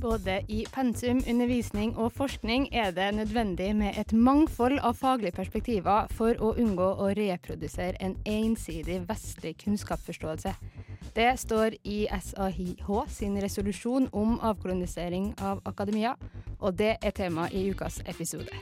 Både i pensum, undervisning og forskning er det nødvendig med et mangfold av faglige perspektiver for å unngå å reprodusere en ensidig vestlig kunnskapsforståelse. Det står i SAIH sin resolusjon om avkolonisering av akademia, og det er tema i ukas episode.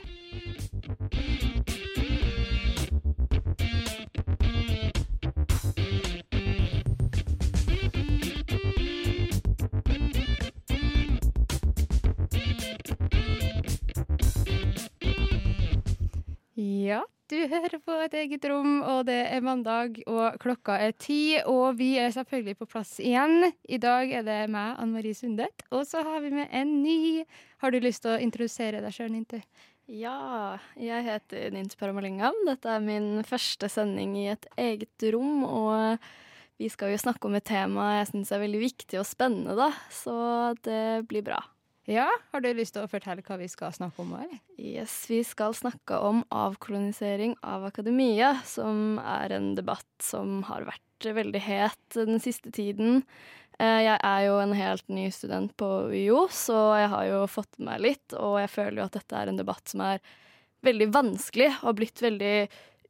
Ja, du hører på et eget rom, og det er mandag, og klokka er ti, og vi er selvfølgelig på plass igjen. I dag er det meg, Anne Marie Sundet, og så har vi med en ny. Har du lyst til å introdusere deg sjøl, Nintu? Ja, jeg heter Nintu Paramalingam. Dette er min første sending i et eget rom, og vi skal jo snakke om et tema jeg syns er veldig viktig og spennende, da, så det blir bra. Ja, har du lyst til å fortelle hva vi skal snakke om? Eller? Yes, Vi skal snakke om avkolonisering av akademia, som er en debatt som har vært veldig het den siste tiden. Eh, Jeg er jo en helt ny student på UiO, så jeg har jo fått med meg litt, og jeg føler jo at dette er en debatt som er veldig vanskelig, og blitt veldig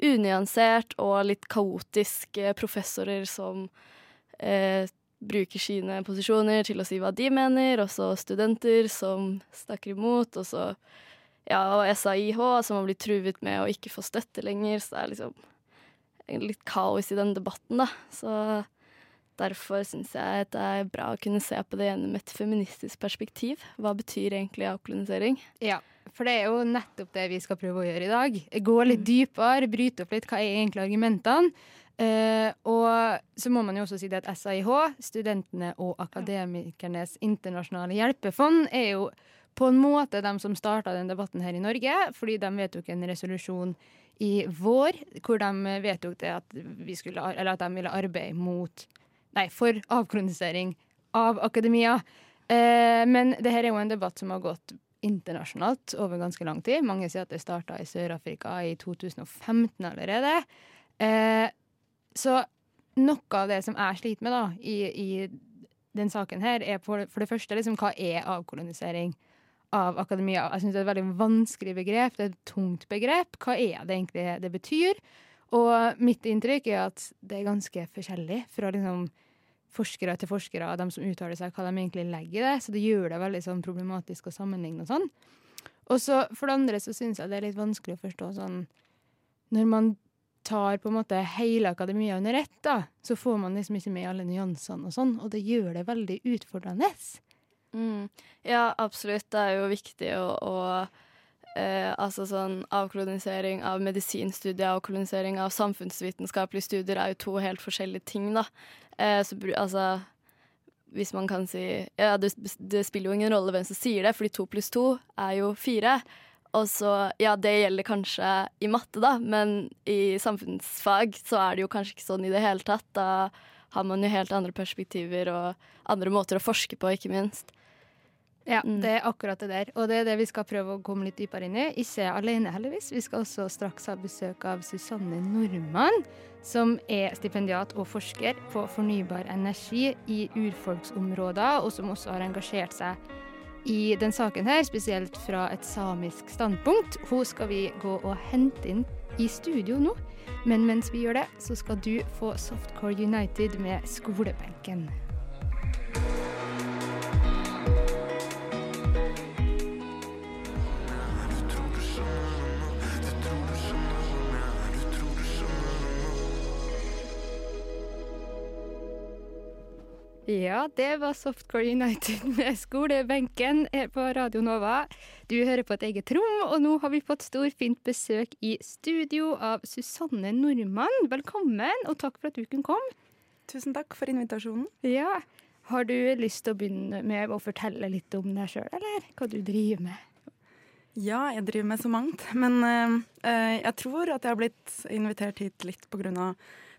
unyansert og litt kaotisk. Eh, Professorer som eh, bruker sine posisjoner til å si hva de mener, og så studenter som snakker imot, og så ja, og SAIH som har blitt truet med å ikke få støtte lenger, så det er liksom litt kaos i den debatten, da. Så derfor syns jeg at det er bra å kunne se på det gjennom et feministisk perspektiv. Hva betyr egentlig avkolonisering? Ja, for det er jo nettopp det vi skal prøve å gjøre i dag. Gå litt dypere, bryte opp litt hva er egentlig argumentene. Eh, og så må man jo også si det at SAIH, Studentene og Akademikernes internasjonale hjelpefond, er jo på en måte de som starta den debatten her i Norge, fordi de vedtok en resolusjon i vår hvor de vedtok det at, vi skulle, eller at de ville arbeide mot Nei, for avkronisering av akademia. Eh, men det her er jo en debatt som har gått internasjonalt over ganske lang tid. Mange sier at det starta i Sør-Afrika i 2015 allerede. Eh, så noe av det som jeg sliter med da, i, i den saken her, er for, for det første liksom, hva er avkolonisering av akademia? Jeg syns det er et veldig vanskelig begrep. Det er et tungt begrep. Hva er det egentlig det betyr? Og mitt inntrykk er at det er ganske forskjellig fra liksom, forskere til forskere, de som uttaler seg, hva de egentlig legger i det. Så det gjør det veldig sånn, problematisk å sammenligne og sånn. Og så for det andre så syns jeg det er litt vanskelig å forstå sånn Når man tar på en måte hele akademia under ett, da, så får man liksom ikke med alle nyansene og sånn, og det gjør det veldig utfordrende. Mm. Ja, absolutt. Det er jo viktig å, å eh, Altså sånn avkolonisering av medisinstudier og kolonisering av samfunnsvitenskapelige studier er jo to helt forskjellige ting, da. Eh, så altså Hvis man kan si Ja, det, det spiller jo ingen rolle hvem som sier det, fordi to pluss to er jo fire. Og så, ja, det gjelder kanskje i matte, da, men i samfunnsfag så er det jo kanskje ikke sånn i det hele tatt. Da har man jo helt andre perspektiver og andre måter å forske på, ikke minst. Ja, Mm. det er akkurat det der. Og det er det vi skal prøve å komme litt dypere inn i. Ikke alene, heldigvis. Vi skal også straks ha besøk av Susanne Nordmann, som er stipendiat og forsker på fornybar energi i urfolksområder, og som også har engasjert seg i den saken her, spesielt fra et samisk standpunkt. Hun skal vi gå og hente inn i studio nå. Men mens vi gjør det, så skal du få Softcore United med skolebenken. Ja, det var Softcore United med skolebenken her på Radio Nova. Du hører på et eget rom, og nå har vi fått storfint besøk i studio av Susanne Nordmann. Velkommen, og takk for at du kunne komme. Tusen takk for invitasjonen. Ja, Har du lyst til å begynne med å fortelle litt om deg sjøl, eller hva du driver med? Ja, jeg driver med så mangt. Men eh, jeg tror at jeg har blitt invitert hit litt pga.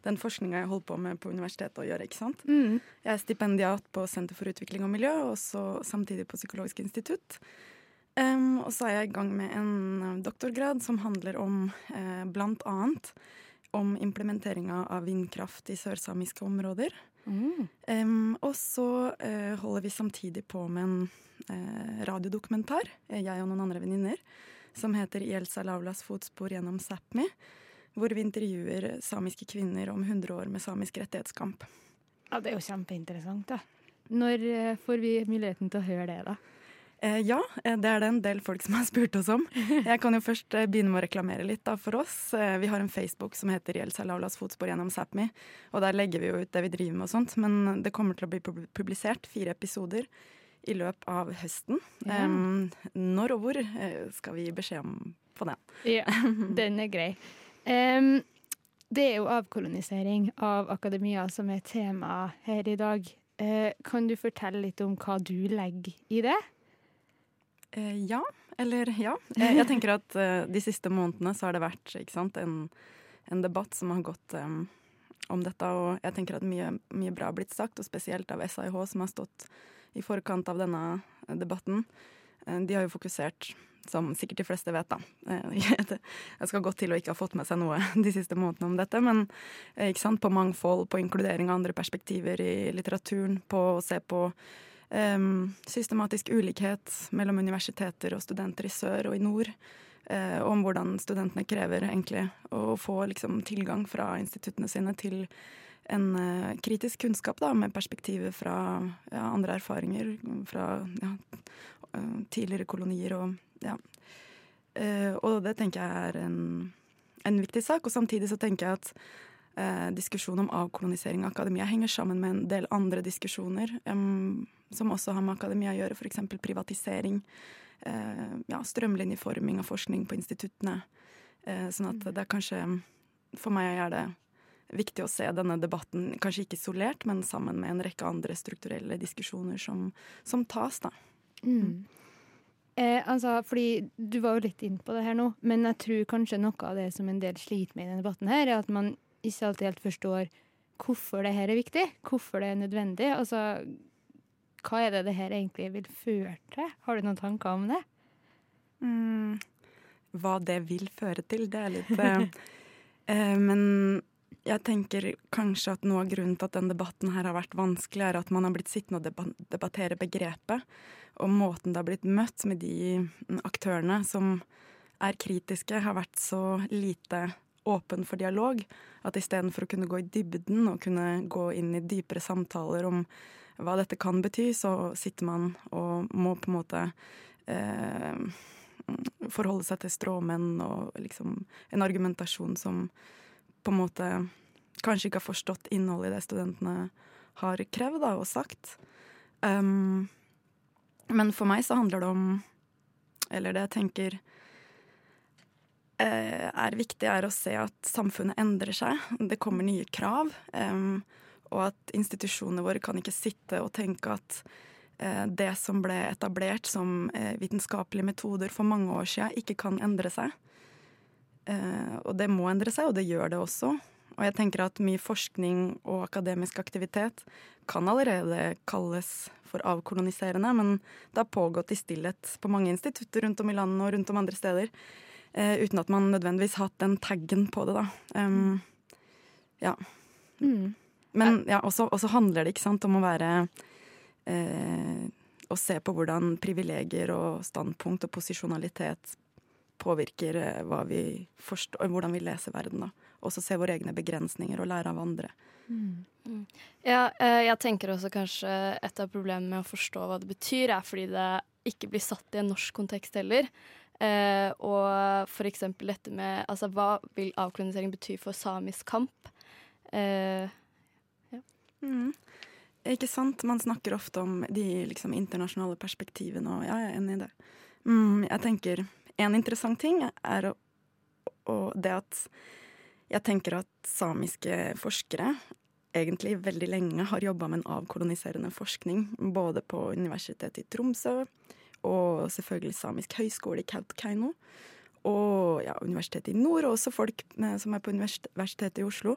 Den forskninga jeg holder på med på universitetet å gjøre. ikke sant? Mm. Jeg er stipendiat på Senter for utvikling og miljø, og så samtidig på Psykologisk institutt. Um, og så er jeg i gang med en doktorgrad som handler om eh, blant annet om implementeringa av vindkraft i sørsamiske områder. Mm. Um, og så uh, holder vi samtidig på med en uh, radiodokumentar, eh, jeg og noen andre venninner, som heter 'I Elsa Laulas fotspor gjennom Sápmi', hvor vi intervjuer samiske kvinner om 100 år med samisk rettighetskamp. Ja, det er jo kjempeinteressant, da. Når eh, får vi muligheten til å høre det, da? Eh, ja, eh, det er det en del folk som har spurt oss om. Jeg kan jo først eh, begynne med å reklamere litt da, for oss. Vi har en Facebook som heter Jelsa Laulas fotspor gjennom Sápmi', og der legger vi jo ut det vi driver med og sånt. Men det kommer til å bli publisert fire episoder i løpet av høsten. Ja. Em, når og hvor skal vi gi beskjed om på den. Ja, den er grei. Em, det er jo avkolonisering av akademia som er tema her i dag. Uh, kan du fortelle litt om hva du legger i det? Uh, ja, eller ja. Eh, jeg tenker at uh, de siste månedene så har det vært sant, en, en debatt som har gått um, om dette, og jeg tenker at mye, mye bra har blitt sagt, og spesielt av SAIH, som har stått i forkant av denne debatten. Eh, de har jo fokusert, som sikkert de fleste vet, da. Eh, Jeg skal godt til å ikke ha fått med seg noe de siste månedene om dette, men eh, sant, på mangfold, på inkludering av andre perspektiver i litteraturen, på å se på um, systematisk ulikhet mellom universiteter og studenter i sør og i nord. Uh, om hvordan studentene krever egentlig å få liksom, tilgang fra instituttene sine til en uh, kritisk kunnskap da, med perspektiver fra ja, andre erfaringer, fra ja, tidligere kolonier og ja. Eh, og det tenker jeg er en, en viktig sak. Og samtidig så tenker jeg at eh, diskusjonen om avkolonisering av akademia henger sammen med en del andre diskusjoner um, som også har med akademia å gjøre, f.eks. privatisering. Eh, ja, strømlinjeforming av forskning på instituttene. Eh, sånn at det er kanskje For meg er det viktig å se denne debatten kanskje ikke isolert, men sammen med en rekke andre strukturelle diskusjoner som, som tas, da. Eh, altså, fordi Du var jo litt inn på det her nå, men jeg tror kanskje noe av det som en del sliter med i denne debatten, her, er at man ikke alltid helt forstår hvorfor det her er viktig, hvorfor det er nødvendig. Altså, hva er det det her egentlig vil føre til? Har du noen tanker om det? Mm, hva det vil føre til, det er litt eh, eh, Men jeg tenker kanskje at noe av grunnen til at den debatten her har vært vanskelig, er at man har blitt sittende og debattere begrepet, og måten det har blitt møtt med de mm, aktørene som er kritiske, har vært så lite åpen for dialog at istedenfor å kunne gå i dybden og kunne gå inn i dypere samtaler om hva dette kan bety, så sitter man og må på en måte eh, forholde seg til stråmenn og liksom en argumentasjon som på en måte kanskje ikke har forstått innholdet i det studentene har krevd da, og sagt. Um, men for meg så handler det om Eller det jeg tenker eh, er viktig, er å se at samfunnet endrer seg. Det kommer nye krav. em, og at institusjonene våre kan ikke sitte og tenke at eh, det som ble etablert som eh, vitenskapelige metoder for mange år siden, ikke kan endre seg. Eh, og det må endre seg, og det gjør det også. Og jeg tenker at mye forskning og akademisk aktivitet kan allerede kalles for avkoloniserende, men det har pågått i stillhet på mange institutter rundt om i landet og rundt om andre steder, Uh, uten at man nødvendigvis har hatt den taggen på det, da. Um, ja. Mm. Men ja, også, handler det ikke sant, om å være eh, Å se på hvordan privilegier og standpunkt og posisjonalitet påvirker eh, vi forstår, hvordan vi leser verden. da. Også se våre egne begrensninger og lære av andre. Ja, eh, jeg tenker også kanskje et av problemene med å forstå hva det betyr, er fordi det ikke blir satt i en norsk kontekst heller. Eh, og for eksempel dette med altså, Hva vil avkolonisering bety for samisk kamp? Eh, Mm. Ikke sant? Man snakker ofte om de liksom, internasjonale perspektivene, og ja, jeg er enig i det. Mm, jeg tenker En interessant ting er å, å, det at jeg tenker at samiske forskere egentlig veldig lenge har jobba med en avkoloniserende forskning, både på Universitetet i Tromsø og selvfølgelig Samisk høgskole i Kautokeino. Og ja, Universitetet i Nord, og også folk som er på Universitetet i Oslo,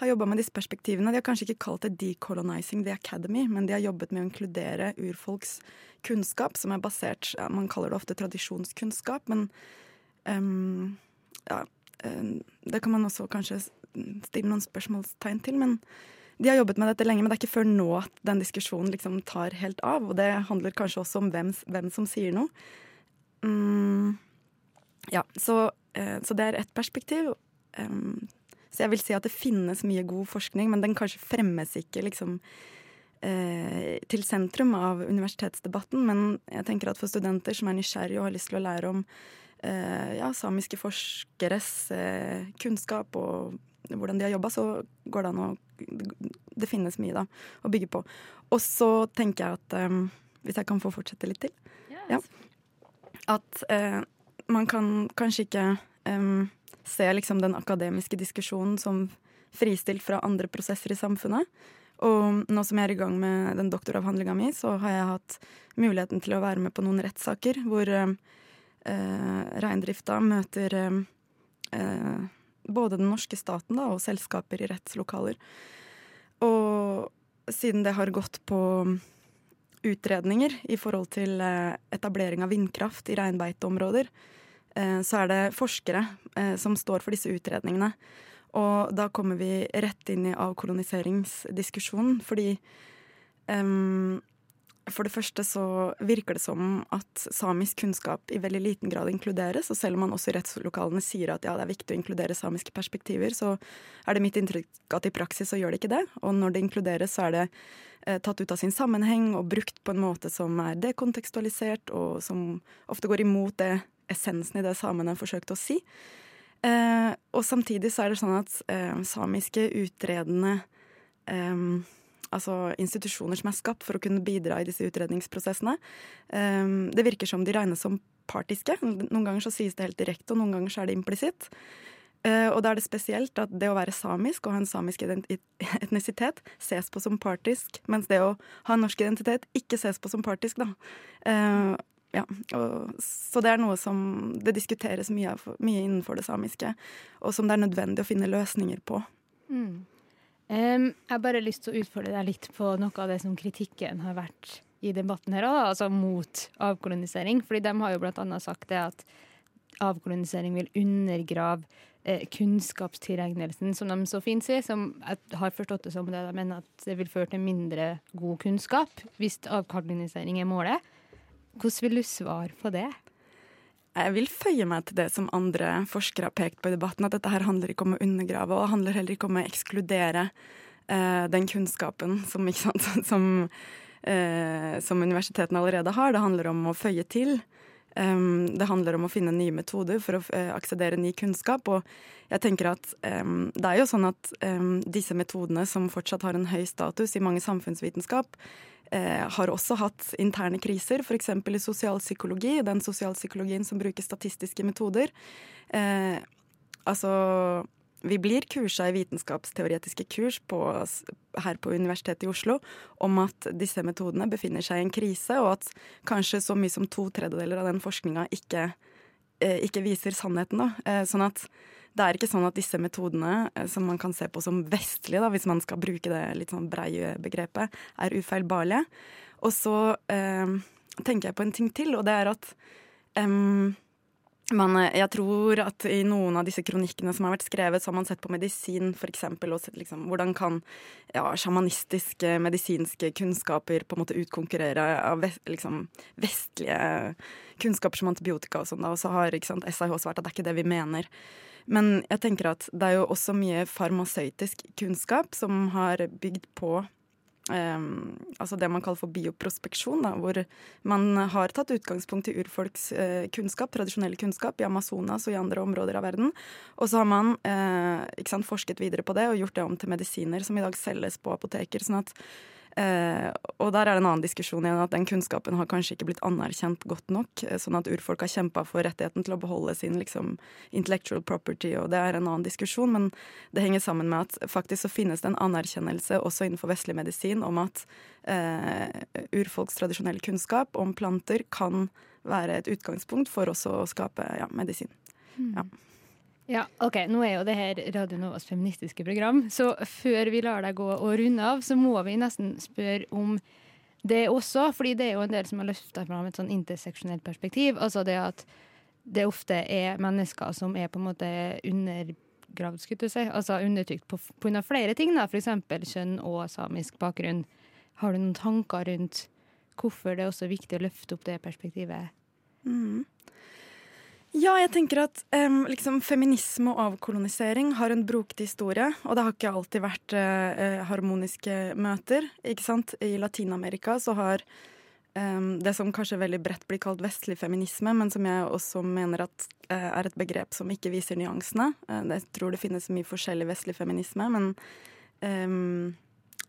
har jobba med disse perspektivene. De har kanskje ikke kalt det 'decolonizing the academy', men de har jobbet med å inkludere urfolks kunnskap, som er basert ja, Man kaller det ofte tradisjonskunnskap, men um, ja, det kan man også kanskje stille noen spørsmålstegn til. men de har jobbet med dette lenge, men det er ikke før nå at den diskusjonen liksom tar helt av. Og det handler kanskje også om hvem, hvem som sier noe. Um, ja, så, eh, så, det er ett perspektiv. Um, så jeg vil si at det finnes mye god forskning, men den kanskje fremmes ikke liksom uh, til sentrum av universitetsdebatten. Men jeg tenker at for studenter som er nysgjerrige og har lyst til å lære om eh, ja, samiske forskeres eh, kunnskap og hvordan de har jobba, så går det an å Det finnes mye da å bygge på. Og så tenker jeg at um, Hvis jeg kan få fortsette litt til. Yes. Ja, at uh, man kan kanskje ikke um, se liksom den akademiske diskusjonen som fristilt fra andre prosesser i samfunnet. Og nå som jeg er i gang med den doktoravhandlinga mi, så har jeg hatt muligheten til å være med på noen rettssaker hvor uh, reindrifta møter uh, både den norske staten da, og selskaper i rettslokaler. Og siden det har gått på utredninger i forhold til eh, etablering av vindkraft i reinbeiteområder, eh, så er det forskere eh, som står for disse utredningene. Og da kommer vi rett inn i avkoloniseringsdiskusjonen, fordi um, for det første så virker det som at samisk kunnskap i veldig liten grad inkluderes. Og selv om man også i rettslokalene sier at ja, det er viktig å inkludere samiske perspektiver, så er det mitt inntrykk at i praksis så gjør det ikke det. Og når det inkluderes, så er det eh, tatt ut av sin sammenheng og brukt på en måte som er dekontekstualisert, og som ofte går imot det essensen i det samene forsøkte å si. Eh, og samtidig så er det sånn at eh, samiske utredende eh, altså institusjoner som er skapt for å kunne bidra i disse utredningsprosessene. Um, det virker som de regnes som partiske. Noen ganger så sies det helt direkte, og noen ganger så er det implisitt. Uh, og da er det spesielt at det å være samisk og ha en samisk etnisitet ses på som partisk, mens det å ha en norsk identitet ikke ses på som partisk, da. Uh, ja, og, så det er noe som det diskuteres mye, mye, innenfor det samiske, og som det er nødvendig å finne løsninger på. Mm. Um, jeg har bare lyst til å utfordre deg litt på noe av det som kritikken har vært i debatten her, altså mot avkolonisering. Fordi de har jo annet sagt det at avkolonisering vil undergrave eh, kunnskapstilegnelsen, som de så fint sier. Som jeg har forstått det som det de mener at det vil føre til mindre god kunnskap hvis avkolonisering er målet. Hvordan vil du svare på det? Jeg vil føye meg til det som andre forskere har pekt på i debatten, at dette her handler ikke om å undergrave, og handler heller ikke om å ekskludere eh, den kunnskapen som, sant, som, eh, som, universitetene allerede har. Det handler om å føye til. Um, det handler om å finne nye metoder for å uh, aksedere ny kunnskap. Og jeg tenker at um, det er jo sånn at um, disse metodene, som fortsatt har en høy status i mange samfunnsvitenskap, eh, har også hatt interne kriser, f.eks. i sosialpsykologi, den sosialpsykologien som bruker statistiske metoder. Eh, altså vi blir kursa i vitenskapsteoretiske kurs på, her på Universitetet i Oslo om at disse metodene befinner seg i en krise, og at kanskje så mye som to tredjedeler av den forskninga ikke, eh, ikke, viser sannheten. Da. Eh, sånn at det er ikke sånn at disse metodene, eh, som man kan se på som vestlige, da, hvis man skal bruke det litt sånn breie begrepet, er ufeilbarlige. Og så eh, tenker jeg på en ting til, og det er at um, man, jeg tror at i noen av disse kronikkene som har vært skrevet, så har man sett på medisin f.eks. og sett liksom, hvordan kan ja, sjamanistiske medisinske kunnskaper på en måte utkonkurrere av liksom, vestlige kunnskaper som antibiotika og sånn. Og så har sant, SIH svart at det er ikke det vi mener. Men jeg tenker at det er jo også mye farmasøytisk kunnskap som har bygd på Um, altså det man kaller for bioprospeksjon, da, hvor man har tatt utgangspunkt i urfolks uh, kunnskap, tradisjonell kunnskap, i Amazonas og i andre områder av verden. Og så har man uh, sant, forsket videre på det og gjort det om til medisiner som i dag selges på apoteker. sånn at Eh, og der er det en annen diskusjon igjen, at den kunnskapen har kanskje ikke blitt anerkjent godt nok. eh, Sånn at urfolk har kjempa for rettigheten til å beholde sin liksom, intellectual property, og det er en annen diskusjon. Men det henger sammen med at faktisk så finnes det en anerkjennelse også innenfor vestlig medisin om at eh, urfolks tradisjonell kunnskap om planter kan være et utgangspunkt for også å skape ja, medisin. Ja. Ja, ok, Nå er jo det her Radio Novas feministiske program, så før vi lar deg gå og runde av, så må vi nesten spørre om det også, fordi det er jo en del som har løfta fram et sånn interseksjonelt perspektiv. Altså det at det ofte er mennesker som er på en måte undergravd, skulle du si, altså undertrykt pga. flere ting, da, f.eks. kjønn og samisk bakgrunn. Har du noen tanker rundt hvorfor det er også viktig å løfte opp det perspektivet? Mm. Ja, jeg tenker at um, liksom, feminisme og avkolonisering har en brokete historie. Og det har ikke alltid vært eh, harmoniske møter. ikke sant? I Latin-Amerika så har um, det som kanskje veldig bredt blir kalt vestlig feminisme, men som jeg også mener at uh, er et begrep som ikke viser nyansene. Uh, jeg tror det finnes mye forskjellig vestlig feminisme, men um,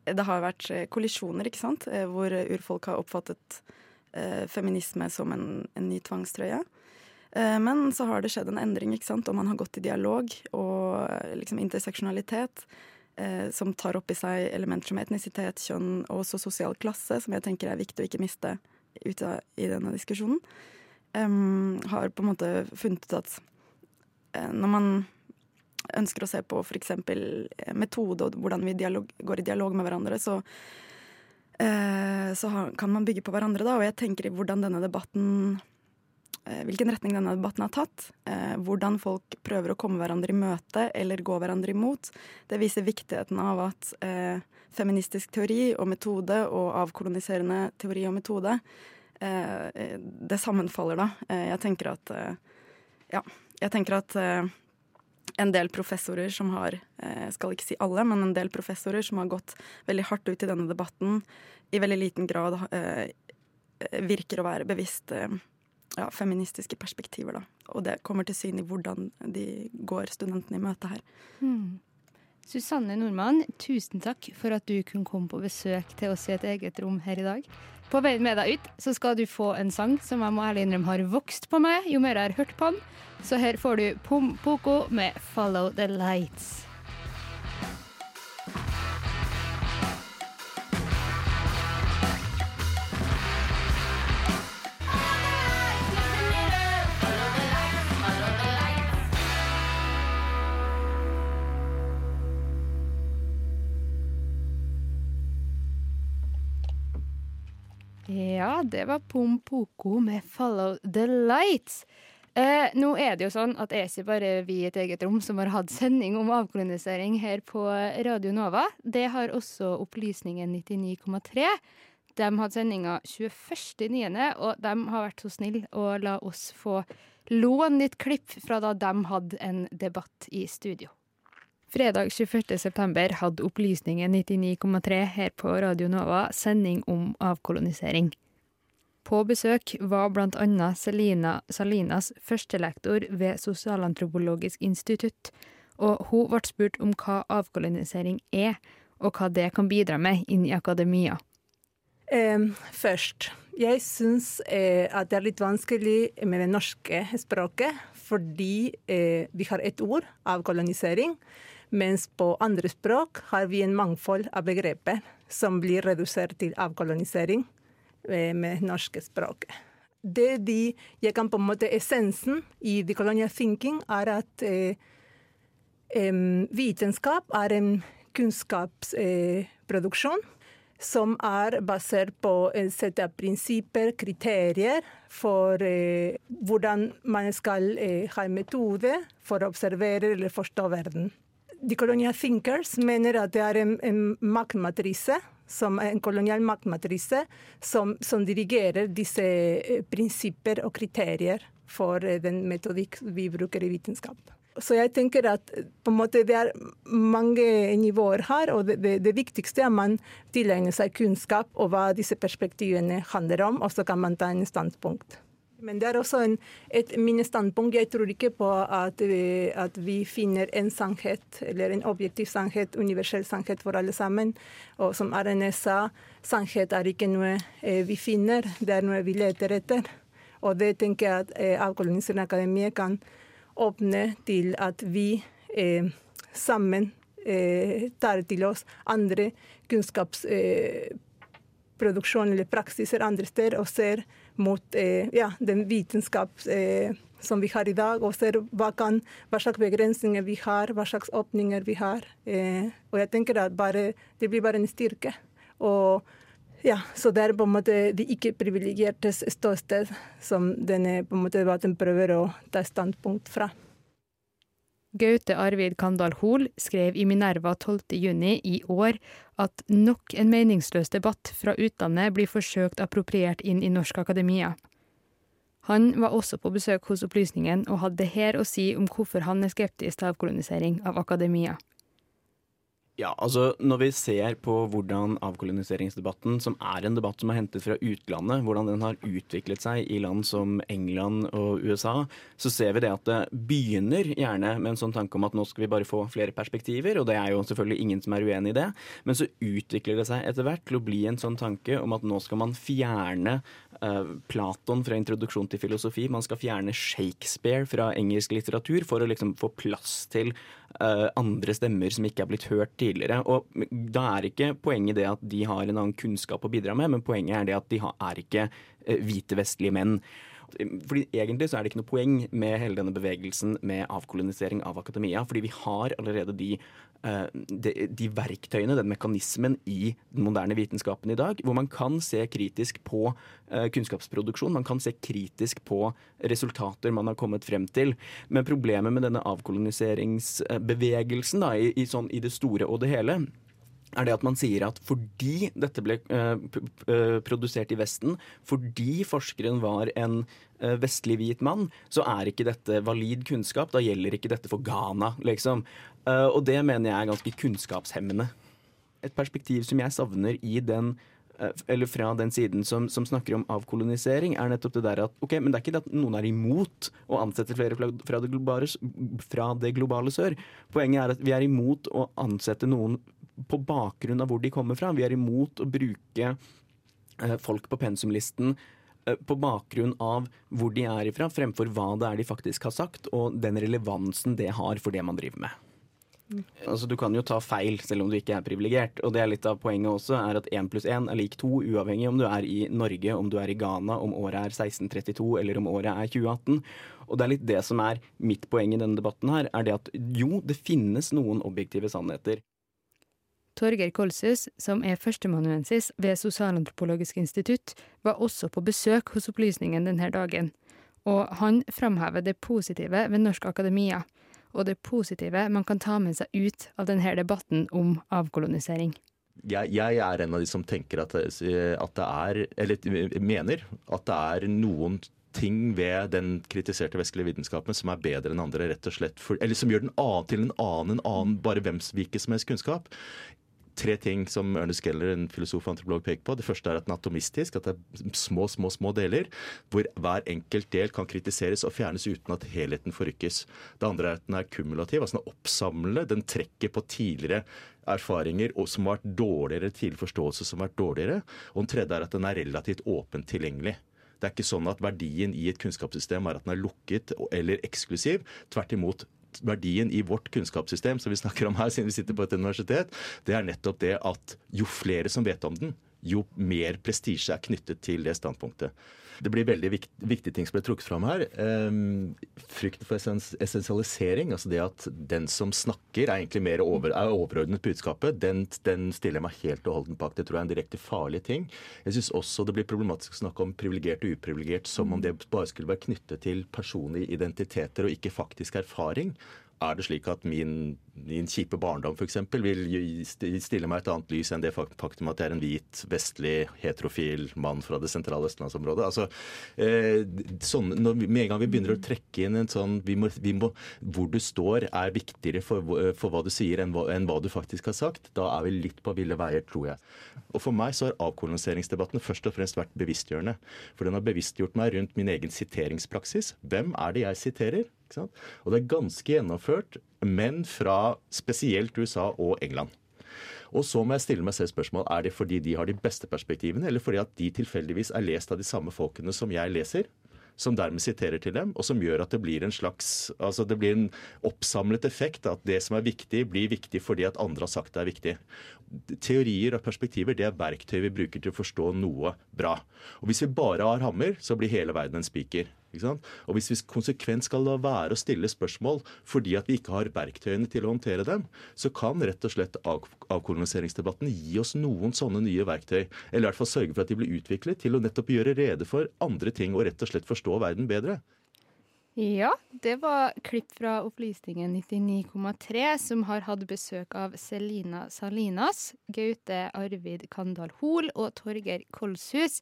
det har vært kollisjoner, ikke sant? Hvor urfolk har oppfattet feminisme som en, en ny tvangstrøye. Eh, Men så har det skjedd en endring, ikke sant? og man har gått i dialog og liksom interseksjonalitet, eh, som tar opp i seg elementer som etnisitet, kjønn og også sosial klasse, som jeg tenker er viktig å ikke miste ut av, i denne diskusjonen, Um, har på en måte funnet ut at eh, når man ønsker å se på f.eks. metode og hvordan vi dialog, går i dialog med hverandre, så uh, så kan man bygge på hverandre, da. Og jeg tenker i hvordan denne debatten Hvilken retning denne debatten har tatt. Eh, hvordan folk prøver å komme hverandre i møte eller gå hverandre imot. Det viser viktigheten av at eh, feministisk teori og metode og avkoloniserende teori og metode eh, Det sammenfaller, da. Eh, jeg tenker at eh, Ja. Jeg tenker at eh, en del professorer som har, eh, jeg skal ikke si alle, men en del professorer som har gått veldig hardt ut i denne debatten, i veldig liten grad eh, virker å være bevisst eh, ja, feministiske perspektiver, da. Og det kommer til syn i hvordan de går studentene i møte her. Mm. Susanne Nordmann, tusen takk for at du kunne komme på besøk til oss i et eget rom her i dag. På veien med deg ut så skal du få en sang som jeg må ærlig innrømme har vokst på meg jo mer jeg har hørt på den. Så her får du Pom Poko med 'Follow the Lights'. Ja, det var Pom Poko med 'Follow the Lights'. Eh, nå er det jo sånn at det ikke bare vi i et eget rom som har hatt sending om avkolonisering her på Radio Nova. Det har også Opplysningen 99,3. De hadde sendinga 21.9., og de har vært så snille å la oss få låne litt klipp fra da de hadde en debatt i studio. Fredag 21.9 hadde Opplysningen 99,3 her på Radio Nova sending om avkolonisering. På besøk var annet Selina Salinas førstelektor ved Sosialantropologisk institutt, og hun ble spurt om hva avkolonisering er, og hva det kan bidra med inn i akademia. Um, først, jeg syns eh, at det er litt vanskelig med det norske språket, fordi eh, vi har et ord, avkolonisering, mens på andre språk har vi en mangfold av begreper som blir redusert til avkolonisering eh, med norske språket. Det de, jeg kan på en måte Essensen i the colonial thinking er at eh, vitenskap er en kunnskapsproduksjon som er basert på et sett av prinsipper, kriterier, for eh, hvordan man skal eh, ha en metode for å observere eller forstå verden. De colonial thinkers mener at det er en, en maktmatrise, som en kolonial maktmatrise, som, som dirigerer disse eh, prinsipper og kriterier for eh, den metodikk vi bruker i vitenskap. Så jeg tenker at eh, måte det er mange nivåer her, og det, det, det viktigste er at man tilegner seg kunnskap og hva disse perspektivene handler om, og så kan man ta en standpunkt. Men det er også en, et minnestandpunkt. Jeg tror ikke på at, vi- at vi finner en sannhet, eller en objektiv sannhet, universell sannhet for alle sammen. Og som Arne sa, sannhet er ikke noe eh, vi finner, det er noe vi leter etter. Og det tenker jeg at eh, Avkoloniserende av akademiet kan åpne til at vi eh, sammen eh, tar til oss andre kunnskapsproduksjon eh, eller praksiser andre steder, og ser mot eh, ja, den vitenskap eh, som vi har i dag, og ser hva, kan, hva slags begrensninger vi har, hva slags åpninger vi har. Eh, og jeg tenker at bare, det blir bare en styrke. Og ja, Så det er på en måte de ikke-privilegiertes ståsted som denne på en måte debatten prøver å ta standpunkt fra. Gaute Arvid Kandal Hoel skrev i Minerva 12.6 i år at nok en meningsløs debatt fra utlandet blir forsøkt appropriert inn i norsk akademia. Han var også på besøk hos Opplysningen og hadde her å si om hvorfor han er skeptisk til avkolonisering av akademia. Ja, altså Når vi ser på hvordan avkoloniseringsdebatten, som er en debatt som er hentet fra utlandet, hvordan den har utviklet seg i land som England og USA, så ser vi det at det begynner gjerne med en sånn tanke om at nå skal vi bare få flere perspektiver, og det er jo selvfølgelig ingen som er uenig i det, men så utvikler det seg etter hvert til å bli en sånn tanke om at nå skal man fjerne uh, Platon fra introduksjon til filosofi, man skal fjerne Shakespeare fra engelsk litteratur for å liksom få plass til andre stemmer som ikke er blitt hørt tidligere. Og da er ikke poenget det at de har en annen kunnskap å bidra med, men poenget er det at de er ikke uh, hvite vestlige menn. Fordi Egentlig så er det ikke noe poeng med hele denne bevegelsen med avkolonisering av akademia. Fordi vi har allerede de, uh, de, de verktøyene, den mekanismen, i den moderne vitenskapen i dag, hvor man kan se kritisk på uh, kunnskapsproduksjon. Man kan se kritisk på resultater man har kommet frem til. Men problemet med denne avkoloniseringsbevegelsen da, i, i, sånn, i det store og det hele, er det at man sier at fordi dette ble uh, produsert i Vesten, fordi forskeren var en uh, vestlig hvit mann, så er ikke dette valid kunnskap. Da gjelder ikke dette for Ghana, liksom. Og det mener jeg er ganske kunnskapshemmende. Et perspektiv som jeg savner i den eller fra den siden som, som, snakker om avkolonisering, er nettopp det der at ok, men det er ikke det at noen er imot å ansette flere fra det globale, fra det globale sør. Poenget er at vi er imot å ansette noen på bakgrunn av hvor de kommer fra. Vi er imot å bruke eh, folk på pensumlisten eh, på bakgrunn av hvor de er ifra, fremfor hva det er de faktisk har sagt, og den relevansen det har for det man driver med. Altså, du kan jo ta feil selv om du ikke er privilegert. Og det er litt av poenget også, er at én pluss én er lik to, uavhengig om du er i Norge, om du er i Ghana, om året er 1632 eller om året er 2018. Og det er litt det som er mitt poeng i denne debatten her, er det at jo, det finnes noen objektive sannheter. Torgeir Kolshus, som er førsteamanuensis ved Sosialantropologisk institutt, var også på besøk hos Opplysningen denne dagen. Og han framhever det positive ved norsk akademia, og det positive man kan ta med seg ut av denne debatten om avkolonisering. Jeg, jeg er en av de som tenker at, at det er, eller mener at det er noen ting ved den kritiserte vestlige vitenskapen som er bedre enn andre, rett og slett. For, eller som gjør den annen til en annen enn annen, bare hvem hvilken som helst kunnskap tre ting som Ernest Geller, en filosof og antropolog, peker på. Det første er at den er atomistisk, at det er små, små små deler, hvor hver enkelt del kan kritiseres og fjernes uten at helheten forrykkes. Det andre er at den er kumulativ, altså den er oppsamlende. Den trekker på tidligere erfaringer som har vært dårligere, tidlig forståelse som har vært dårligere. Og den tredje er at den er relativt åpent tilgjengelig. Det er ikke sånn at verdien i et kunnskapssystem er at den er lukket eller eksklusiv. Tvert imot, verdien i vårt kunnskapssystem som vi snakker om her siden vi sitter på et universitet, det er nettopp det at jo flere som vet om den, jo mer prestisje er knyttet til det standpunktet. Det blir veldig vikt, viktige ting som ble trukket fram her. Um, frykten for essensialisering, altså det at den som snakker er egentlig mer over, er overordnet budskapet, den, den, stiller jeg meg helt og holdent bak. Det tror jeg er en direkte farlig ting. Jeg syns også det blir problematisk å snakke om privilegert og uprivilegert som om det bare skulle være knyttet til personlige identiteter og ikke faktisk erfaring. Er det slik at min, min kjipe barndom f.eks. vil stille meg et annet lys enn det faktum at jeg er en hvit, vestlig, heterofil mann fra det sentrale østlandsområdet? Altså, eh, sånn, når, med en gang vi begynner å trekke inn en sånn vi må, vi må, Hvor du står er viktigere for, hva- for hva du sier enn hva, enn hva du faktisk har sagt. Da er vi litt på ville veier, tror jeg. Og For meg så har avkoloniseringsdebatten først og fremst vært bevisstgjørende. For den har bevisstgjort meg rundt min egen siteringspraksis. Hvem er det jeg siterer? Og det er ganske gjennomført, men fra spesielt USA og England. Og så må jeg stille meg selv spørsmål, er det fordi de har de beste perspektivene, eller fordi at de tilfeldigvis er lest av de samme folkene som jeg leser? Som dermed siterer til dem, og som gjør at det blir en slags altså det blir en oppsamlet effekt. At det som er viktig, blir viktig fordi at andre har sagt det er viktig. Teorier og perspektiver det er verktøy vi bruker til å forstå noe bra. Og Hvis vi bare har hammer, så blir hele verden en spiker. Og Hvis vi konsekvent skal la være å stille spørsmål fordi at vi ikke har verktøyene til å håndtere dem, så kan rett og slett av avkoloniseringsdebatten gi oss noen sånne nye verktøy. Eller i hvert fall sørge for at de blir utviklet til å nettopp gjøre rede for andre ting og rett og slett forstå verden bedre. Ja, det var klipp fra Opplysningen 99,3, som har hatt besøk av Selina Salinas, Gaute Arvid Kandal Hoel og Torgeir Kolshus.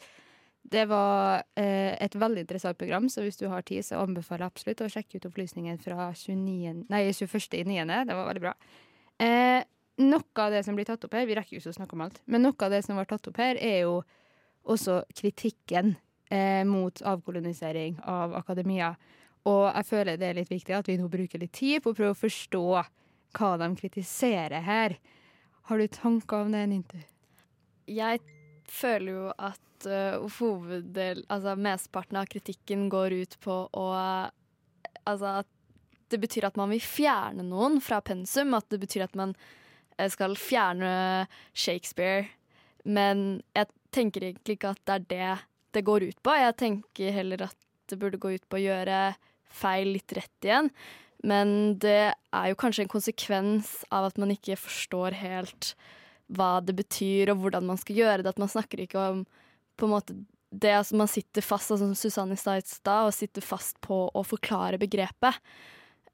Det var eh, et veldig interessant program, så hvis du har tid, så anbefaler jeg absolutt å sjekke ut opplysningen fra 29, nei, 21. i 9. Det var veldig bra. Eh, noe av det som blir tatt opp her, vi rekker jo ikke å snakke om alt, men noe av det som var tatt opp her, er jo også kritikken eh, mot avkolonisering av akademia. Og jeg føler det er litt viktig at vi nå bruker litt tid på å prøve å forstå hva de kritiserer her. Har du tanker om det, Nintu? Jeg føler jo at uh, hoveddel, altså mesteparten av kritikken går ut på å Altså at det betyr at man vil fjerne noen fra pensum. At det betyr at man eh, skal fjerne Shakespeare. Men jeg tenker egentlig ikke at det er det det går ut på. Jeg tenker heller at det burde gå ut på å gjøre feil litt rett igjen. Men det er jo kanskje en konsekvens av at man ikke forstår helt hva det betyr, og hvordan man skal gjøre det. At man snakker ikke om på en måte det altså Man sitter fast, altså som Susanne sa i stad, og sitter fast på å forklare begrepet.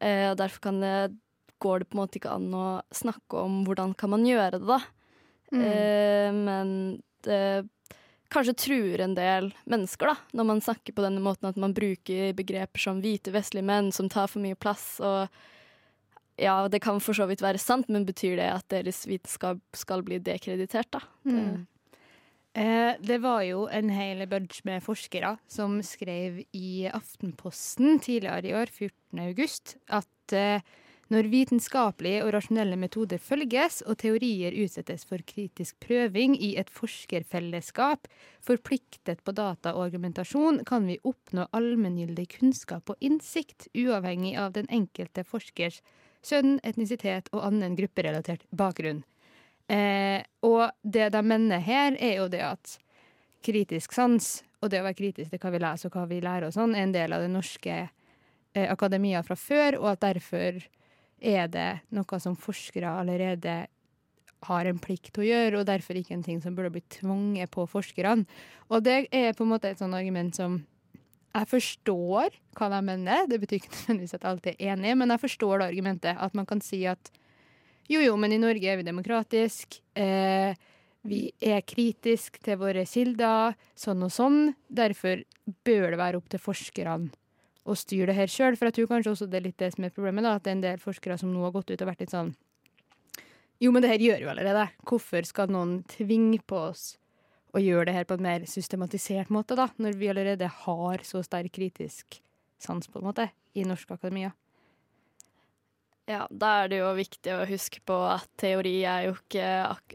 Eh, og derfor kan det, går det på en måte ikke an å snakke om hvordan kan man gjøre det, da. Mm. Eh, men det kanskje truer en del mennesker, da, når man snakker på denne måten at man bruker begreper som hvite, vestlige menn som tar for mye plass. og ja, det kan for så vidt være sant, men betyr det at deres vitenskap skal bli dekreditert, da? Mm. Eh, det var jo en hel bunch med forskere som skrev i Aftenposten tidligere i år, 14. august, at eh, når vitenskapelige og rasjonelle metoder følges og teorier utsettes for kritisk prøving i et forskerfellesskap forpliktet på data og argumentasjon, kan vi oppnå allmenngyldig kunnskap og innsikt, uavhengig av den enkelte forskers kjønn, etnisitet og annen grupperelatert bakgrunn. Eh, og det de mener her, er jo det at kritisk sans, og det å være kritisk til hva vi leser og hva vi lærer og sånn, er en del av det norske eh, akademia fra før, og at derfor er det noe som forskere allerede har en plikt til å gjøre, og derfor ikke en ting som burde bli tvunget på forskerne. Og det er på en måte et sånt argument som jeg forstår hva de mener. Det betyr ikke nødvendigvis at jeg alltid er enig, men jeg forstår det argumentet. At man kan si at jo, jo, men i Norge er vi demokratisk. Eh, vi er kritisk til våre kilder, sånn og sånn. Derfor bør det være opp til forskerne å styre det her sjøl. For jeg tror kanskje også det er litt det som er problemet, da, at det er en del forskere som nå har gått ut og vært litt sånn Jo, men det her gjør vi allerede. Hvorfor skal noen tvinge på oss å gjøre det her på en mer systematisert måte, da, når vi allerede har så sterk kritisk sans, på en måte, i norsk akademia? Ja, da er det jo viktig å huske på at teori er jo ikke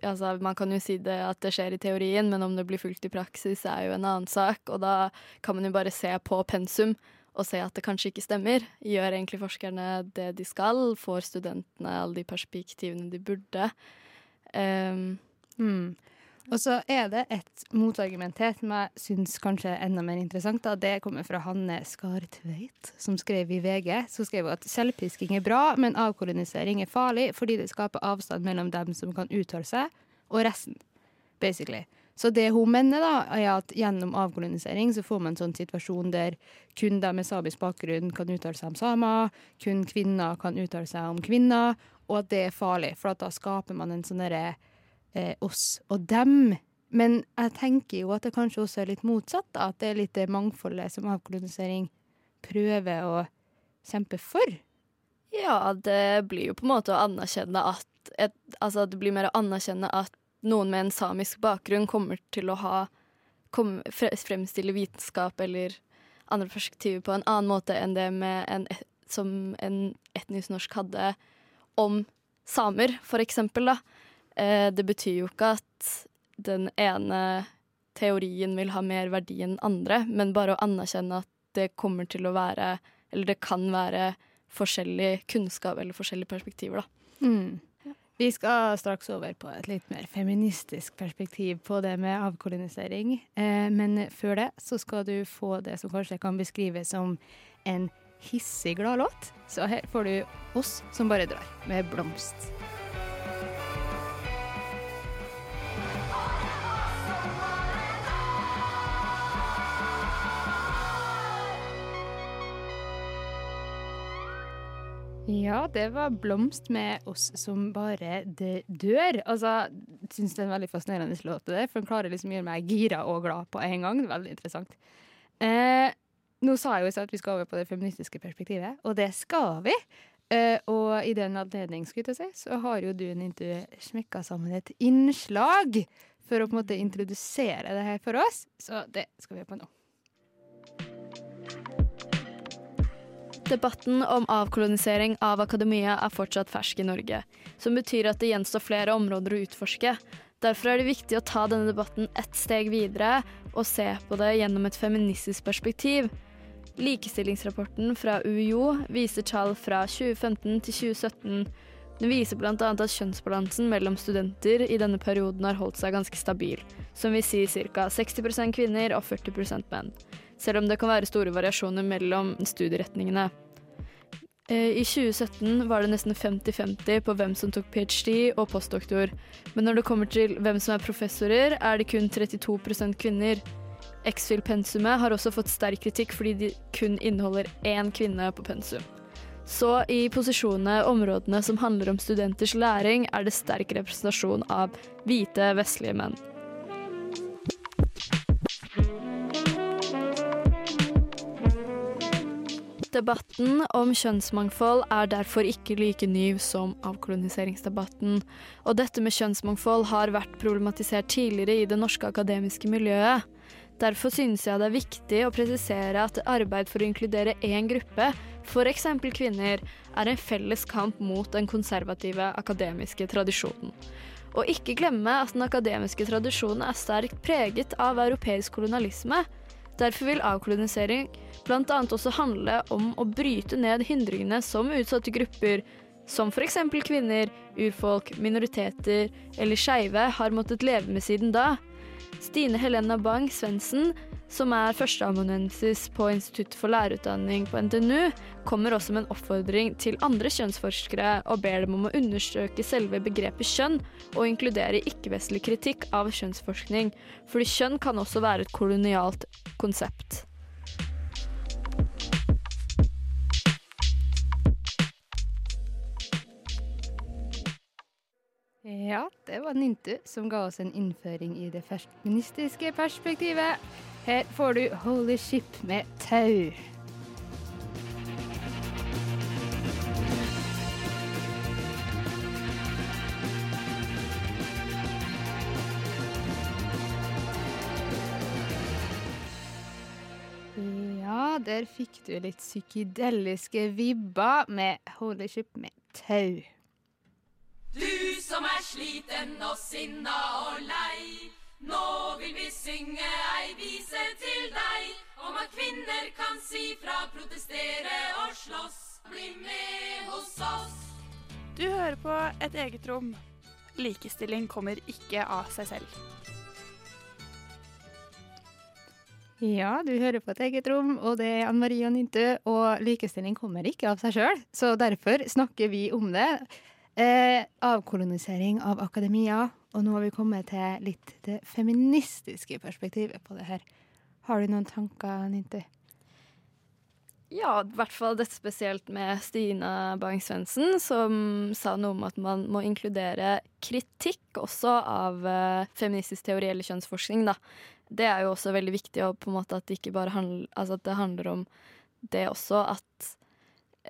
Altså, man kan jo si det at det skjer i teorien, men om det blir fulgt i praksis, er jo en annen sak. Og da kan man jo bare se på pensum og se at det kanskje ikke stemmer. Gjør egentlig forskerne det de skal? Får studentene alle de perspektivene de burde? Um, Mm. Og så er det et motargument her som jeg syns kanskje er enda mer interessant. Da. Det kommer fra Hanne Skartveit, som skrev i VG. Så skrev hun at selvpisking er bra, men avkolonisering er farlig fordi det skaper avstand mellom dem som kan uttale seg, og resten. Basically. Så det hun mener, da, er at gjennom avkolonisering så får man en sånn situasjon der kun de med samisk bakgrunn kan uttale seg om samer, kun kvinner kan uttale seg om kvinner, og at det er farlig, for da skaper man en sånn derre eh, oss og dem. Men jeg tenker jo at det kanskje også er litt motsatt, da, at det er litt det mangfoldet som avkolonisering prøver å kjempe for. Ja, det blir jo på en måte å anerkjenne at et, Altså det blir mer å anerkjenne at noen med en samisk bakgrunn kommer til å ha kom, Fremstille vitenskap eller andre perspektiver på en annen måte enn det en, som en etnisk norsk hadde om samer, for eksempel, da. Eh, det betyr jo ikke at den ene teorien vil ha mer verdi enn andre, men bare å anerkjenne at det kommer til å være Eller det kan være forskjellig kunnskap eller forskjellige perspektiver, da. Mm. Vi skal straks over på et litt mer feministisk perspektiv på det med avkolonisering. Eh, men før det så skal du få det som kanskje kan beskrives som en hissig glad låt. Så her får du oss som bare drar, med blomst. Ja, det var Blomst med oss som bare det dør. Altså, syns det er en veldig fascinerende låt, det for den klarer liksom å gjøre meg gira og glad på en gang. Veldig interessant. Eh, nå sa jeg jo i at vi skal over på det feministiske perspektivet, og det skal vi. Eh, og i den anledning skulle jeg si, så har jo du Nintu smekka sammen et innslag for å på en måte introdusere det her for oss, så det skal vi gjøre på nå. Debatten om avkolonisering av akademia er fortsatt fersk i Norge, som betyr at det gjenstår flere områder å utforske. Derfor er det viktig å ta denne debatten ett steg videre og se på det gjennom et feministisk perspektiv. Likestillingsrapporten fra UiO viser tall fra 2015 til 2017. Den viser bl.a. at kjønnsbalansen mellom studenter i denne perioden har holdt seg ganske stabil, som vil si ca. 60% kvinner og 40% menn selv om det kan være store variasjoner mellom studieretningene. Eh, I 2017 var det nesten 50-50 på hvem som tok ph.d. og postdoktor, men når det kommer til hvem som er professorer, er det kun 32 kvinner. X-Fill-pensumet har også fått sterk kritikk fordi de kun inneholder én kvinne på pensum. Så i posisjonene områdene som handler om studenters læring, er det sterk representasjon av hvite, vestlige menn. Debatten om kjønnsmangfold er derfor ikke like ny som avkoloniseringsdebatten, og dette med kjønnsmangfold har vært problematisert tidligere i det norske akademiske miljøet. Derfor synes jeg det er viktig å presisere at arbeid for å inkludere én gruppe, f.eks. kvinner, er en felles kamp mot den konservative akademiske tradisjonen. Og ikke glemme at den akademiske tradisjonen er sterkt preget av europeisk kolonialisme. Derfor vil avkolonisering bl.a. også handle om å bryte ned hindringene som utsatte grupper, som f.eks. kvinner, urfolk, minoriteter eller skeive, har måttet leve med siden da. Stine Helena Bang Svendsen, som er førsteamanuensis på Institutt for lærerutdanning på NTNU, kommer også med en oppfordring til andre kjønnsforskere og ber dem om å undersøke selve begrepet kjønn og inkludere ikke-vestlig kritikk av kjønnsforskning, fordi kjønn kan også være et kolonialt konsept. Ja, det var Nintu som ga oss en innføring i det feministiske perspektivet. Her får du Holy Ship med tau. Ja, der fikk du litt psykedeliske vibber med Holy Ship med tau. Du som er sliten og sinna og lei. Nå vil vi synge ei vise til deg om at kvinner kan si fra, protestere og slåss. Bli med hos oss. Du hører på Et eget rom. Likestilling kommer ikke av seg selv. Ja, du hører på et eget rom, og det er Ann Marie og Nintu. Og likestilling kommer ikke av seg sjøl, så derfor snakker vi om det. Eh, avkolonisering av akademia. Og nå har vi kommet til litt det feministiske perspektivet på det her. Har du noen tanker, Ninti? Ja, i hvert fall dette spesielt med Stina Bang-Svendsen, som sa noe om at man må inkludere kritikk også av eh, feministisk teori eller kjønnsforskning. Da. Det er jo også veldig viktig, og på en måte at det ikke bare handler, altså at det handler om det også, at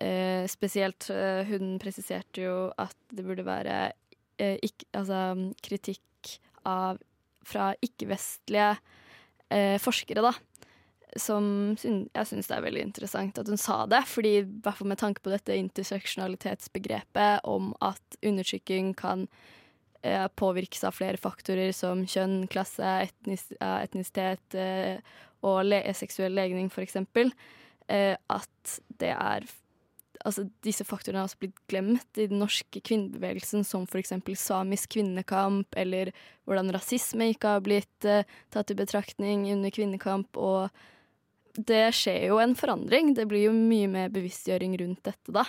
eh, spesielt eh, hun presiserte jo at det burde være eh, ikk- altså, kritikk av, fra ikke-vestlige eh, forskere, da som jeg syns det er veldig interessant at hun sa det. fordi hvert fall med tanke på dette interseksjonalitetsbegrepet om at undertrykking kan eh, påvirkes av flere faktorer som kjønn, klasse, etnis etnisitet eh, og le seksuell legning, eksempel. Eh, at det er Altså, disse faktorene har også blitt glemt i den norske kvinnebevegelsen, som f.eks. samisk kvinnekamp, eller hvordan rasisme ikke har blitt uh, tatt i betraktning under kvinnekamp. og det skjer jo en forandring. Det blir jo mye mer bevisstgjøring rundt dette, da.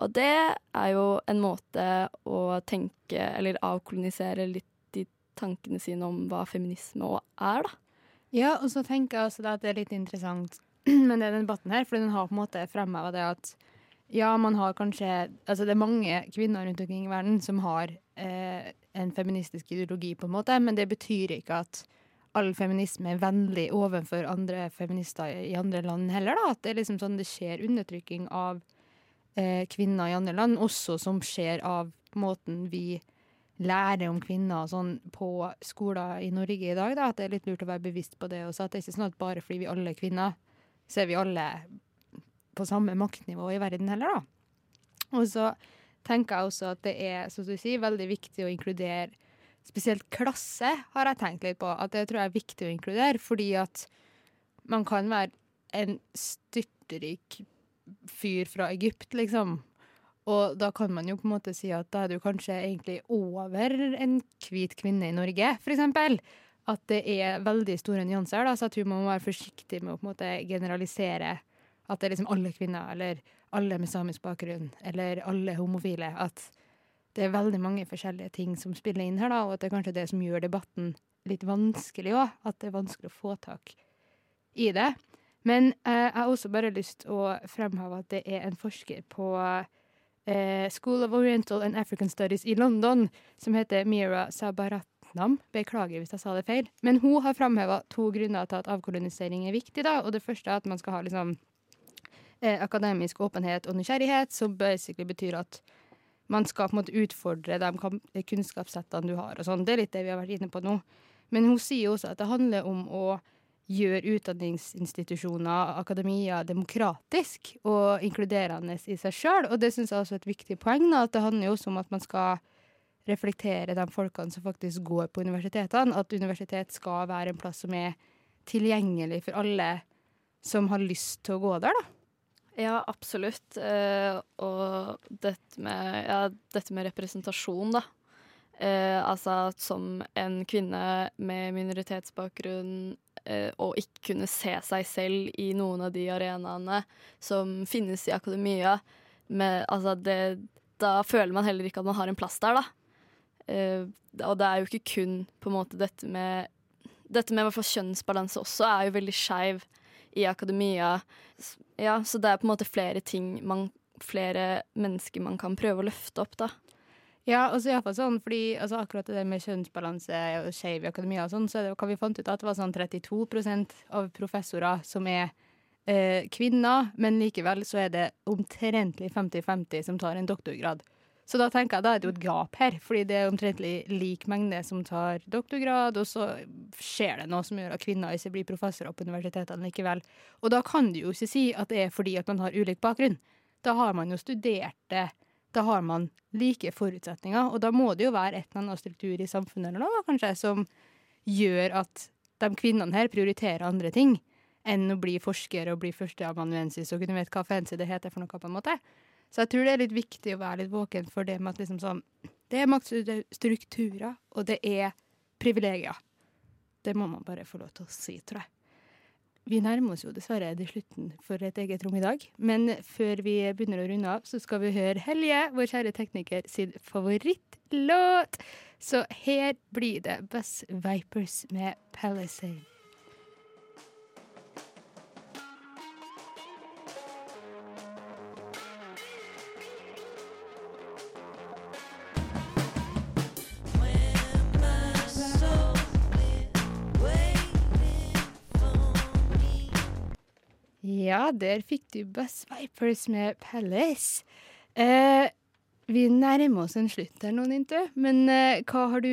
Og det er jo en måte å tenke, eller avkolonisere litt de tankene sine om hva feminisme òg er, da. Ja, og så tenker jeg også at det er litt interessant med denne debatten her, for den har på en måte fremheva det at ja, man har kanskje Altså det er mange kvinner rundt omkring i verden som har eh, en feministisk ideologi, på en måte, men det betyr ikke at all feminisme er vennlig overfor andre feminister i andre land heller. da, At det er liksom sånn det skjer undertrykking av eh, kvinner i andre land, også som skjer av måten vi lærer om kvinner sånn på skoler i Norge i dag. da, At det er litt lurt å være bevisst på det. også, at det er ikke sånn at bare fordi vi alle er kvinner, så er vi alle på samme maktnivå i verden heller, da. Og så tenker jeg også at det er som du sier, veldig viktig å inkludere spesielt klasse, har jeg tenkt litt på. At det tror jeg er viktig å inkludere, fordi at man kan være en styrtrik fyr fra Egypt, liksom. Og da kan man jo på en måte si at da er du kanskje egentlig over en hvit kvinne i Norge, eksempel. At det er veldig store nyanser, da, så jeg tror må være forsiktig med å på en måte generalisere at det er liksom alle kvinner, eller alle med samisk bakgrunn, eller alle homofile. At det er veldig mange forskjellige ting som spiller inn her, da, og at det er kanskje det som gjør debatten litt vanskelig òg. At det er vanskelig å få tak i det. Men eh, jeg har også bare lyst å fremheve at det er en forsker på eh, School of Oriental and African Studies i London som heter Mira Sabaratnam. Beklager hvis jeg sa det feil. Men hun har fremheva to grunner til at avkolonisering er viktig. da, og Det første er at man skal ha liksom, akademisk åpenhet og nysgjerrighet, som basically betyr at man skal på en måte utfordre de kunnskapssettene du har. og sånn. Det er litt det vi har vært inne på nå. Men hun sier også at det handler om å gjøre utdanningsinstitusjoner, akademia, demokratisk og inkluderende i seg sjøl. Og det syns jeg også er et viktig poeng. Da, at det handler jo også om at man skal reflektere de folkene som faktisk går på universitetene. At universitet skal være en plass som er tilgjengelig for alle som har lyst til å gå der, da. Ja, absolutt. Eh, og dette med, ja, dette med representasjon, da. Eh, altså at som en kvinne med minoritetsbakgrunn eh, og ikke kunne se seg selv i noen av de arenaene som finnes i akademia, med, altså det, da føler man heller ikke at man har en plass der, da. Eh, og det er jo ikke kun på en måte dette med Dette med kjønnsbalanse også er jo veldig skeiv i akademia. Ja, så det er på en måte flere ting man Flere mennesker man kan prøve å løfte opp, da. Ja, og så i hvert fall sånn, fordi altså, akkurat det med kjønnsbalanse og skeiv i akademia og sånn, så det kan vi fant ut at det var sånn 32% av professorer som er eh, kvinner, men likevel så er det omtrentlig 50-50 som tar en doktorgrad. Så da tenker jeg da er det jo et gap her, fordi det er omtrentlig lik mengde som tar doktorgrad, og så skjer det noe som gjør at kvinner ikke blir professorer på universitetene likevel. Og da kan du jo ikke si at det er fordi at man har ulik bakgrunn. Da har man jo studert det. Da har man like forutsetninger, og da må det jo være et eller annet struktur i samfunnet eller noe, kanskje, som gjør at de kvinnene her prioriterer andre ting enn å bli forsker og bli førsteamanuensis og kunne vite hva fancy det heter for noe, på en måte. Så jeg tror det er litt viktig å være litt våken for det med at liksom sånn Det er maktstrukturer, og det er privilegier. Det må man bare få lov til å si, tror jeg. vi nærmer oss jo dessverre til slutten for et eget rom i dag. Men før vi begynner å runde av, så skal vi høre Helje, vår kjære tekniker, sin favorittlåt. Så her blir det Buzz Vipers med Palisade. Ja, der fikk du Buzz Vipers med Palace. Eh, vi nærmer oss en slutt her nå, Nintu. Men eh, hva har du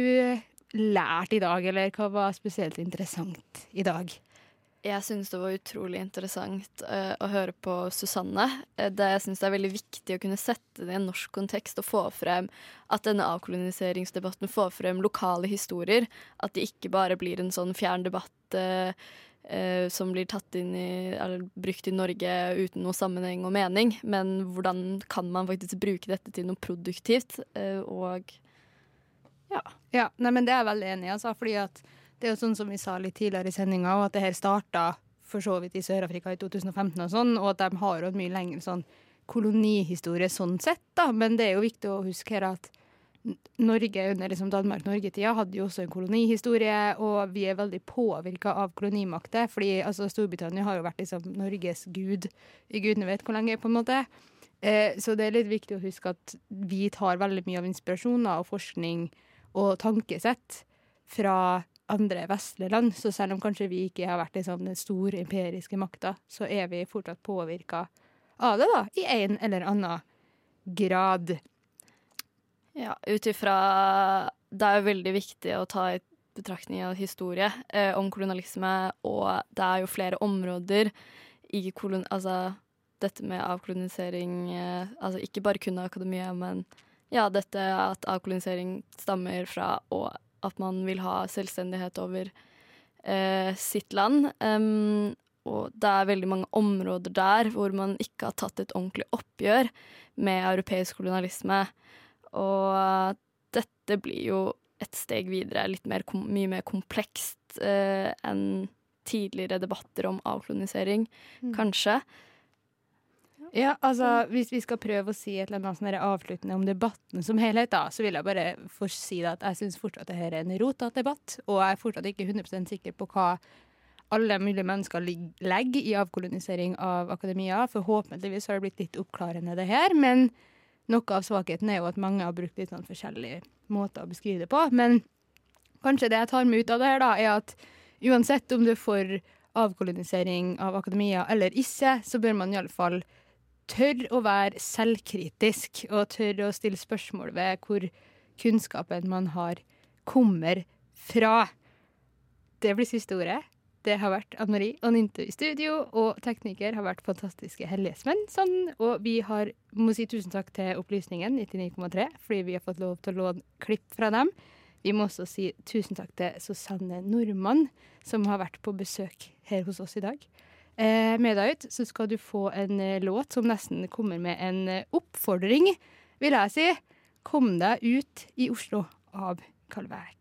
lært i dag, eller hva var spesielt interessant i dag? Jeg syns det var utrolig interessant uh, å høre på Susanne. Uh, det, jeg syns det er veldig viktig å kunne sette det i en norsk kontekst og få frem at denne avkoloniseringsdebatten får frem lokale historier. At det ikke bare blir en sånn fjern debatt uh, som blir tatt inn i, eller brukt i Norge uten noe sammenheng og mening. Men hvordan kan man faktisk bruke dette til noe produktivt? og ja. ja nei, men det er jeg veldig enig i, altså, fordi at det er jo sånn som vi sa litt tidligere i sendinga, at det her starta for så vidt i Sør-Afrika i 2015 og sånn, og at de har jo et mye lengre sånn kolonihistorie sånn sett, da. Men det er jo viktig å huske her at Norge under liksom Danmark-Norge-tida hadde jo også en kolonihistorie, og vi er veldig påvirka av kolonimakter. fordi altså, Storbritannia har jo vært liksom Norges gud i gudene vet hvor lenge, på en måte. Eh, så det er litt viktig å huske at vi tar veldig mye av inspirasjoner og forskning og tankesett fra andre vestlige land. Så selv om kanskje vi ikke har vært liksom den store empiriske makta, så er vi fortsatt påvirka av det, da, i en eller annen grad. Ja, ut ifra Det er jo veldig viktig å ta i betraktning av historie eh, om kolonialisme, og det er jo flere områder i kolon... Altså dette med avkolonisering eh, Altså ikke bare kun akademia, men ja, dette at avkolonisering stammer fra og at man vil ha selvstendighet over eh, sitt land. Um, og det er veldig mange områder der hvor man ikke har tatt et ordentlig oppgjør med europeisk kolonialisme. Og dette blir jo et steg videre, litt mer, mye mer komplekst eh, enn tidligere debatter om avkolonisering, mm. kanskje. Ja, altså Hvis vi skal prøve å si et eller annet sånn avsluttende om debatten som helhet, da, så vil jeg bare få si at jeg syns fortsatt det her er en rotete debatt, og jeg er fortsatt ikke 100 sikker på hva alle mulige mennesker legger i avkolonisering av akademia. Forhåpentligvis har det blitt litt oppklarende, det her, men noe av svakheten er jo at mange har brukt litt sånn forskjellige måter å beskrive det på. Men kanskje det jeg tar med ut av det her, da, er at uansett om du får avkolonisering av akademia eller ikke, så bør man iallfall tørre å være selvkritisk og tørre å stille spørsmål ved hvor kunnskapen man har, kommer fra. Det blir siste ordet. Det har vært Anne Marie og Ninte i studio, og tekniker har vært fantastiske Hellige Svensson. Og vi har, må si tusen takk til Opplysningen 99,3, fordi vi har fått lov til å låne klipp fra dem. Vi må også si tusen takk til Susanne Nordmann, som har vært på besøk her hos oss i dag. Eh, med deg ut, så skal du få en eh, låt som nesten kommer med en eh, oppfordring, vil jeg si. Kom deg ut i Oslo av Calvert.